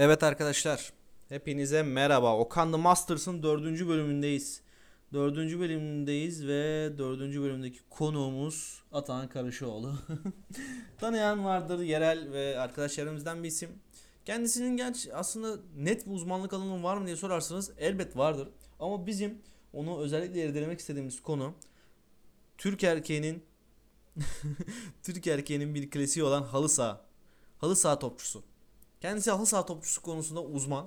Evet arkadaşlar, hepinize merhaba. Okan The Masters'ın dördüncü bölümündeyiz. Dördüncü bölümündeyiz ve dördüncü bölümdeki konuğumuz Atahan Karışoğlu. Tanıyan vardır yerel ve arkadaş çevremizden bir isim. Kendisinin genç aslında net bir uzmanlık alanı var mı diye sorarsanız elbet vardır. Ama bizim onu özellikle irdelemek istediğimiz konu Türk erkeğinin Türk erkeğinin bir klasiği olan halı saha. Halı saha topçusu. Kendisi halı saha topçusu konusunda uzman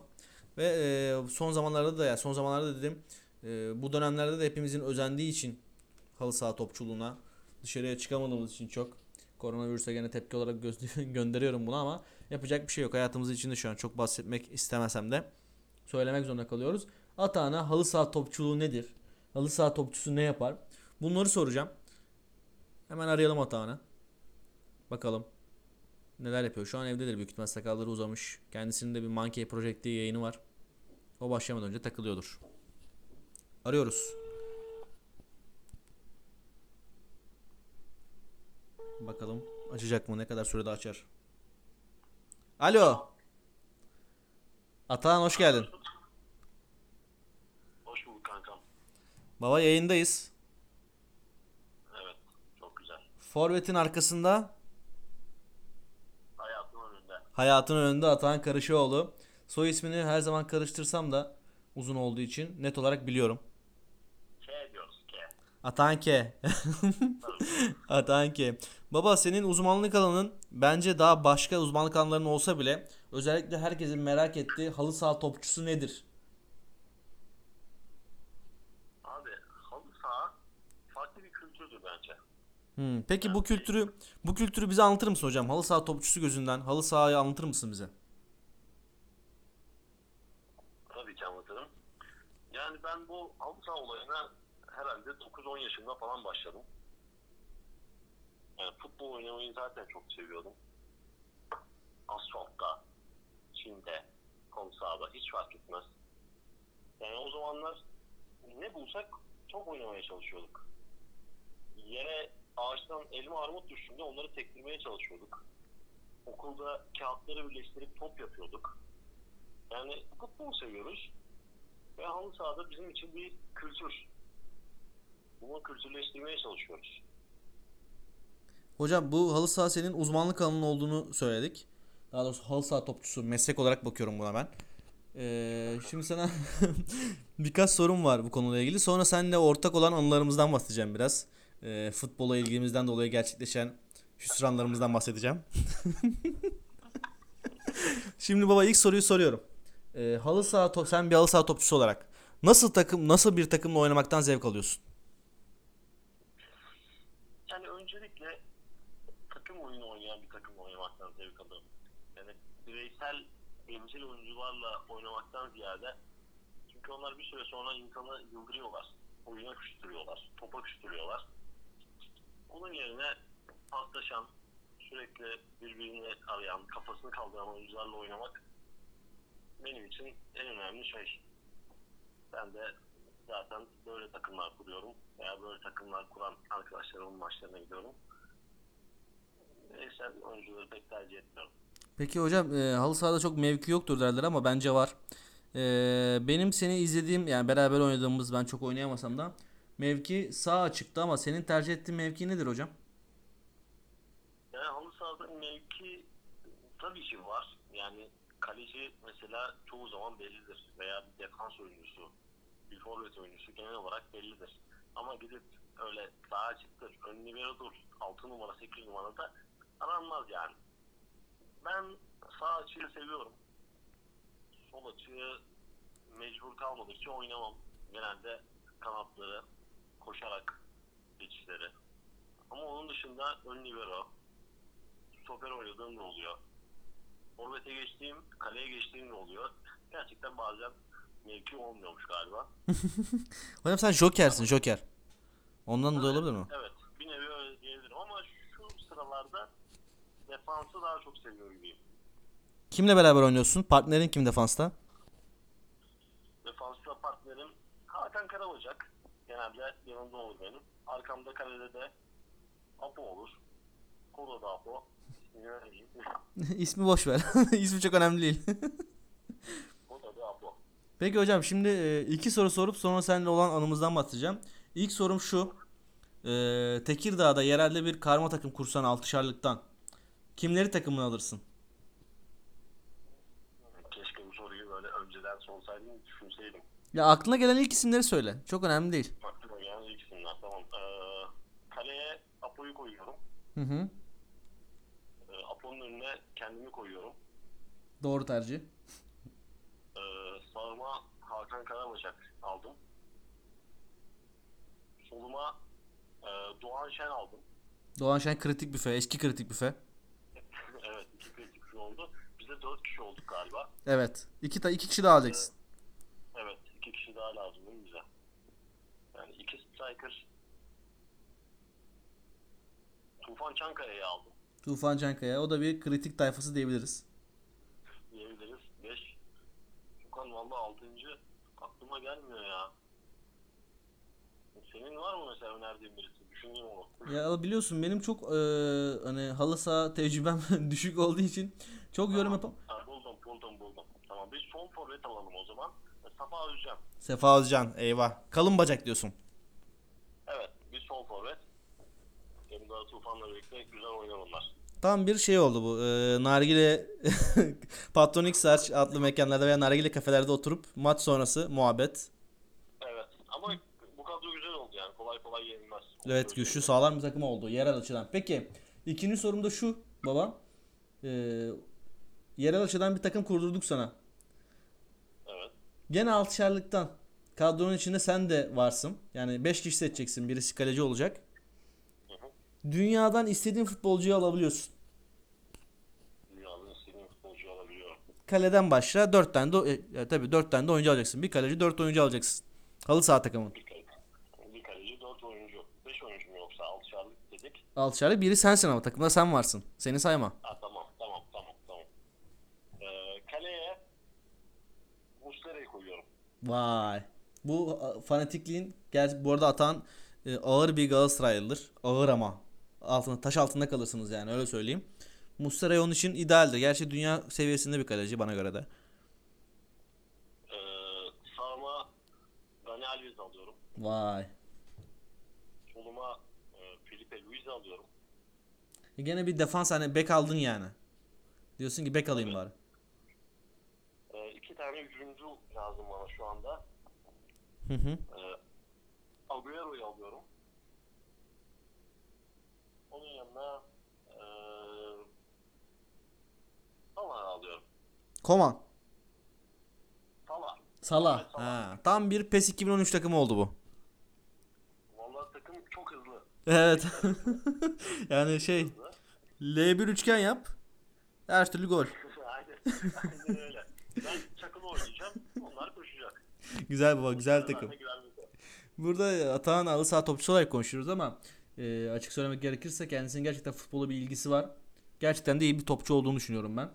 ve e, son zamanlarda da ya son zamanlarda dedim e, bu dönemlerde de hepimizin özendiği için halı saha topçuluğuna dışarıya çıkamadığımız için çok koronavirüse gene tepki olarak gö- gönderiyorum bunu ama yapacak bir şey yok. Hayatımız içinde şu an çok bahsetmek istemesem de söylemek zorunda kalıyoruz. Atağına halı saha topçuluğu nedir? Halı saha topçusu ne yapar? Bunları soracağım. Hemen arayalım Atağan'ı. Bakalım neler yapıyor. Şu an evdedir büyük ihtimal sakalları uzamış. Kendisinin de bir Monkey Project diye yayını var. O başlamadan önce takılıyordur. Arıyoruz. Bakalım açacak mı? Ne kadar sürede açar? Alo. Atahan hoş geldin. Hoş bulduk kankam. Baba yayındayız. Evet, çok güzel. Forvet'in arkasında önünde. hayatın önünde Atahan Karışıoğlu. Soy ismini her zaman karıştırsam da uzun olduğu için net olarak biliyorum. K diyoruz K. Atahan K. Atahan K. Baba senin uzmanlık alanın bence daha başka uzmanlık alanların olsa bile özellikle herkesin merak ettiği halı saha topçusu nedir? Abi halı saha farklı bir kültürdür bence. Hmm, Peki bu kültürü bu kültürü bize anlatır mısın hocam? Halı saha topçusu gözünden halı sahayı anlatır mısın bize? Tabii ki anlatırım. Yani ben bu halı saha olayına herhalde 9-10 yaşında falan başladım. Yani futbol oynamayı zaten çok seviyordum. Asfaltta, çimde, halı sahada hiç fark etmez. Yani o zamanlar ne bulsak çok oynamaya çalışıyorduk. Yere ağaçtan elma armut düştüğünde onları tektirmeye çalışıyorduk. Okulda kağıtları birleştirip top yapıyorduk. Yani futbol seviyoruz. Ve halı sahada bizim için bir kültür. Bunu kültürleştirmeye çalışıyoruz. Hocam bu halı saha senin uzmanlık alanın olduğunu söyledik. Daha doğrusu halı saha topçusu meslek olarak bakıyorum buna ben. Ee, şimdi sana birkaç sorum var bu konuyla ilgili. Sonra seninle ortak olan anılarımızdan bahsedeceğim biraz. Ee, futbola ilgimizden dolayı gerçekleşen hüsranlarımızdan bahsedeceğim. Şimdi baba ilk soruyu soruyorum. Ee, halı saha top- sen bir halı saha topçusu olarak nasıl takım nasıl bir takımla oynamaktan zevk alıyorsun? Yani öncelikle takım oyunu oynayan bir takımla oynamaktan zevk alırım. Yani bireysel bencil oyuncularla oynamaktan ziyade çünkü onlar bir süre sonra insanı yıldırıyorlar. Oyuna küstürüyorlar. Topa küstürüyorlar. Onun yerine paslaşan, sürekli birbirini arayan, kafasını kaldıran oyuncularla oynamak benim için en önemli şey. Ben de zaten böyle takımlar kuruyorum veya böyle takımlar kuran arkadaşlarımın maçlarına gidiyorum. Bireysel oyuncuları pek tercih etmiyorum. Peki hocam e, halı sahada çok mevki yoktur derler ama bence var. E, benim seni izlediğim yani beraber oynadığımız ben çok oynayamasam da mevki sağ açıktı ama senin tercih ettiğin mevki nedir hocam? Yani halı sahada mevki tabii ki var. Yani kaleci mesela çoğu zaman bellidir. Veya bir defans oyuncusu, bir forvet oyuncusu genel olarak bellidir. Ama gidip öyle sağ açıktır, ön liberodur, 6 numara, 8 numara da aranmaz yani. Ben sağ açığı seviyorum. Sol açığı mecbur kalmadıkça oynamam. Genelde kanatları, koşarak geçişleri. Ama onun dışında ön libero, stoper oynadığım da oluyor. Forvet'e geçtiğim, kaleye geçtiğim de oluyor. Gerçekten bazen mevki olmuyormuş galiba. Hocam sen jokersin joker. Ondan dolayı olabilir mi? Evet, bir nevi öyle diyebilirim ama şu sıralarda defansı daha çok seviyor gibiyim. Kimle beraber oynuyorsun? Partnerin kim defansta? Defansta partnerim Hakan Karabacak. Genelde yanımda olur benim. Arkamda kalede de Apo olur. Kola da Apo. İsmi boş ver. İsmi çok önemli değil. Peki hocam şimdi e, iki soru sorup sonra seninle olan anımızdan bahsedeceğim. İlk sorum şu. E, Tekirdağ'da yerelde bir karma takım kursan altışarlıktan kimleri takımına alırsın? Keşke bu soruyu böyle önceden sorsaydım düşünseydim. Ya aklına gelen ilk isimleri söyle. Çok önemli değil. Aklıma gelen ilk isimler tamam. Ee, kaleye Apo'yu koyuyorum. Hı hı. Ee, Apo'nun önüne kendimi koyuyorum. Doğru tercih. Ee, sağıma Hakan Karabaşak aldım. Soluma e, Doğan Şen aldım. Doğan Şen kritik büfe, eski kritik büfe. evet iki kritik kişi oldu. Biz de dört kişi olduk galiba. Evet. İki, ta, iki kişi daha alacaksın. Daha lazım değil mi bize? Yani iki striker Tufan Çankaya'yı aldım Tufan Cankaya. O da bir kritik tayfası diyebiliriz. diyebiliriz. Beş. Furkan valla altıncı aklıma gelmiyor ya. Senin var mı mesela önerdiğin birisi? Düşüneyim onu. Ya biliyorsun benim çok e, hani halı saha tecrübem düşük olduğu için çok yorum yapam. Buldum buldum. Tamam biz son forvet alalım o zaman. Safa Özcan. Sefa Özcan eyvah. Kalın bacak diyorsun. Evet biz son forvet. Hem daha Tufan'la birlikte güzel oynar onlar. Tam bir şey oldu bu. E, nargile Patronik Search adlı mekanlarda veya nargile kafelerde oturup maç sonrası muhabbet. Evet ama bu kadro güzel oldu yani kolay kolay yenilmez. Evet güçlü sağlam bir takım oldu yerel açıdan. Peki ikinci sorum da şu baba. E, yerel açıdan bir takım kurdurduk sana. Evet. Gene altışarlıktan kadronun içinde sen de varsın. Yani 5 kişi seçeceksin. Birisi kaleci olacak. Hı hı. Dünyadan istediğin futbolcuyu alabiliyorsun. Dünyanın istediğin futbolcuyu alabiliyorum. Kaleden başla 4 tane de e, tabii 4 tane de oyuncu alacaksın. Bir kaleci 4 oyuncu alacaksın. Halı saha takımın. Bir kaleci, bir kaleci 4 oyuncu. 5 oyuncu mu yoksa 6'şarlık dedik. Altışarlık biri sensin ama takımda sen varsın. Seni sayma. Ha tamam tamam tamam. Ee, kaleye Muslera'yı koyuyorum. Vay. Bu fanatikliğin gerçi bu arada atan e, ağır bir Galatasaraylıdır. Ağır ama. Altında taş altında kalırsınız yani öyle söyleyeyim. Muslera onun için idealdir. Gerçi dünya seviyesinde bir kaleci bana göre de. Ee, sağıma Dani Alves alıyorum. Vay. Soluma e, Felipe Luis alıyorum. E gene bir defans hani bek aldın yani. Diyorsun ki bek alayım bari. Ee, tane hücumcu lazım bana şu anda. Hı hı. Ee, Agüero'yu alıyorum. Onun yanına e, Salah'ı alıyorum. Koman. Salah. Salah. Evet, Salah. Ha, tam bir PES 2013 takımı oldu bu. Vallahi takım çok hızlı. Evet. yani şey hızlı. L1 üçgen yap. Her türlü gol. Aynen. Aynen öyle. Ben Güzel baba, güzel takım. Burada Atahan halı saha topçusu olarak konuşuyoruz ama e, açık söylemek gerekirse kendisinin gerçekten futbola bir ilgisi var. Gerçekten de iyi bir topçu olduğunu düşünüyorum ben.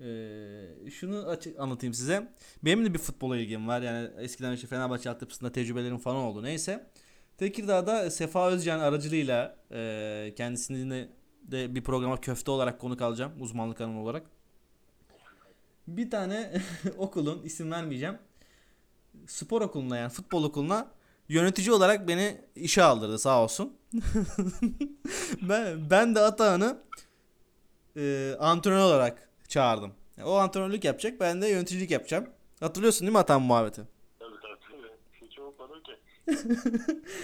E, şunu açık anlatayım size. Benim de bir futbola ilgim var. Yani eskiden işte Fenerbahçe altyapısında tecrübelerim falan oldu. Neyse. Tekirdağ'da Sefa Özcan aracılığıyla e, kendisini de bir programa köfte olarak konuk alacağım. Uzmanlık alanı olarak. Bir tane okulun isim vermeyeceğim. Spor okuluna yani futbol okuluna yönetici olarak beni işe aldırdı sağ olsun. ben ben de Atahan'ı e, antrenör olarak çağırdım. O antrenörlük yapacak, ben de yöneticilik yapacağım. Hatırlıyorsun değil mi Atahan muhabbeti? Tabii tabii. Hiç unutmadım ki.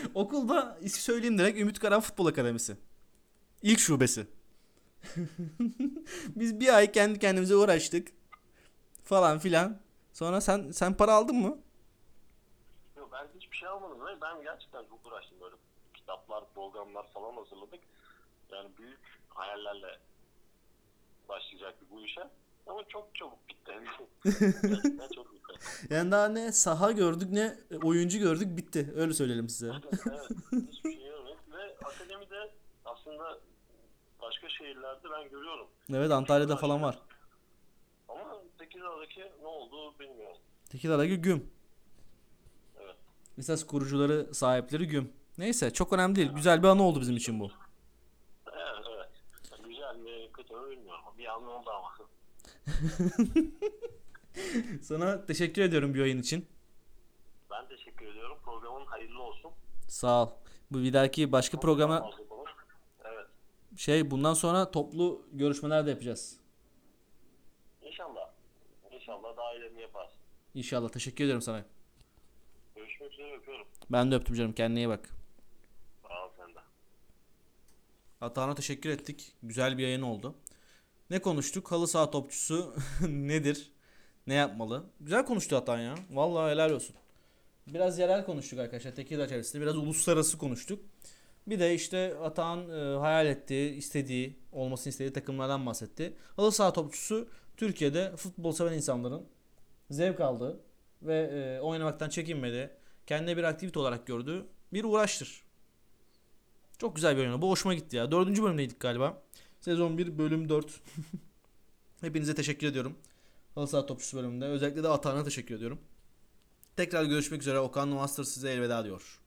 Okulda ismi söyleyeyim direkt Ümit Karan Futbol Akademisi. İlk şubesi. Biz bir ay kendi kendimize uğraştık. Falan filan. Sonra sen sen para aldın mı? Hiçbir şey almadım ve ben gerçekten çok uğraştım böyle kitaplar, programlar falan hazırladık. Yani büyük hayallerle başlayacaktık bu işe. Ama çok çabuk bitti. gerçekten çok bitti. Yani daha ne saha gördük ne oyuncu gördük bitti. Öyle söyleyelim size. evet, hiçbir şey yok. Ve akademide aslında başka şehirlerde ben görüyorum. Evet Antalya'da falan var. Ama Tekirdağ'daki ne oldu bilmiyorum. Tekirdağ'daki güm. Esas kurucuları, sahipleri güm. Neyse çok önemli değil. Güzel bir anı oldu bizim için bu. Evet, evet. Güzel mi, kötü bilmiyorum. Bir an oldu ama. Sana teşekkür ediyorum bir oyun için. Ben teşekkür ediyorum. Programın hayırlı olsun. Sağ ol. Bu bir dahaki başka programa. Evet. şey bundan sonra toplu görüşmeler de yapacağız. İnşallah. İnşallah daha ilerini yaparsın. İnşallah. Teşekkür ediyorum sana. Öpüyorum. Ben de öptüm canım. Kendine iyi bak. Sağ ol sen de. Atağına teşekkür ettik. Güzel bir yayın oldu. Ne konuştuk? Halı saha topçusu nedir? Ne yapmalı? Güzel konuştu Atan ya. Vallahi helal olsun. Biraz yerel konuştuk arkadaşlar. Tekirdağ çevresinde. Biraz uluslararası konuştuk. Bir de işte Atan hayal ettiği, istediği, olmasını istediği takımlardan bahsetti. Halı saha topçusu Türkiye'de futbol seven insanların zevk aldığı ve e, oynamaktan çekinmedi. Kendine bir aktivite olarak gördüğü bir uğraştır. Çok güzel bir oyun. Bu hoşuma gitti ya. Dördüncü bölümdeydik galiba. Sezon 1 bölüm 4. Hepinize teşekkür ediyorum. Halı saha topçusu bölümünde. Özellikle de Atahan'a teşekkür ediyorum. Tekrar görüşmek üzere. Okan Master size elveda diyor.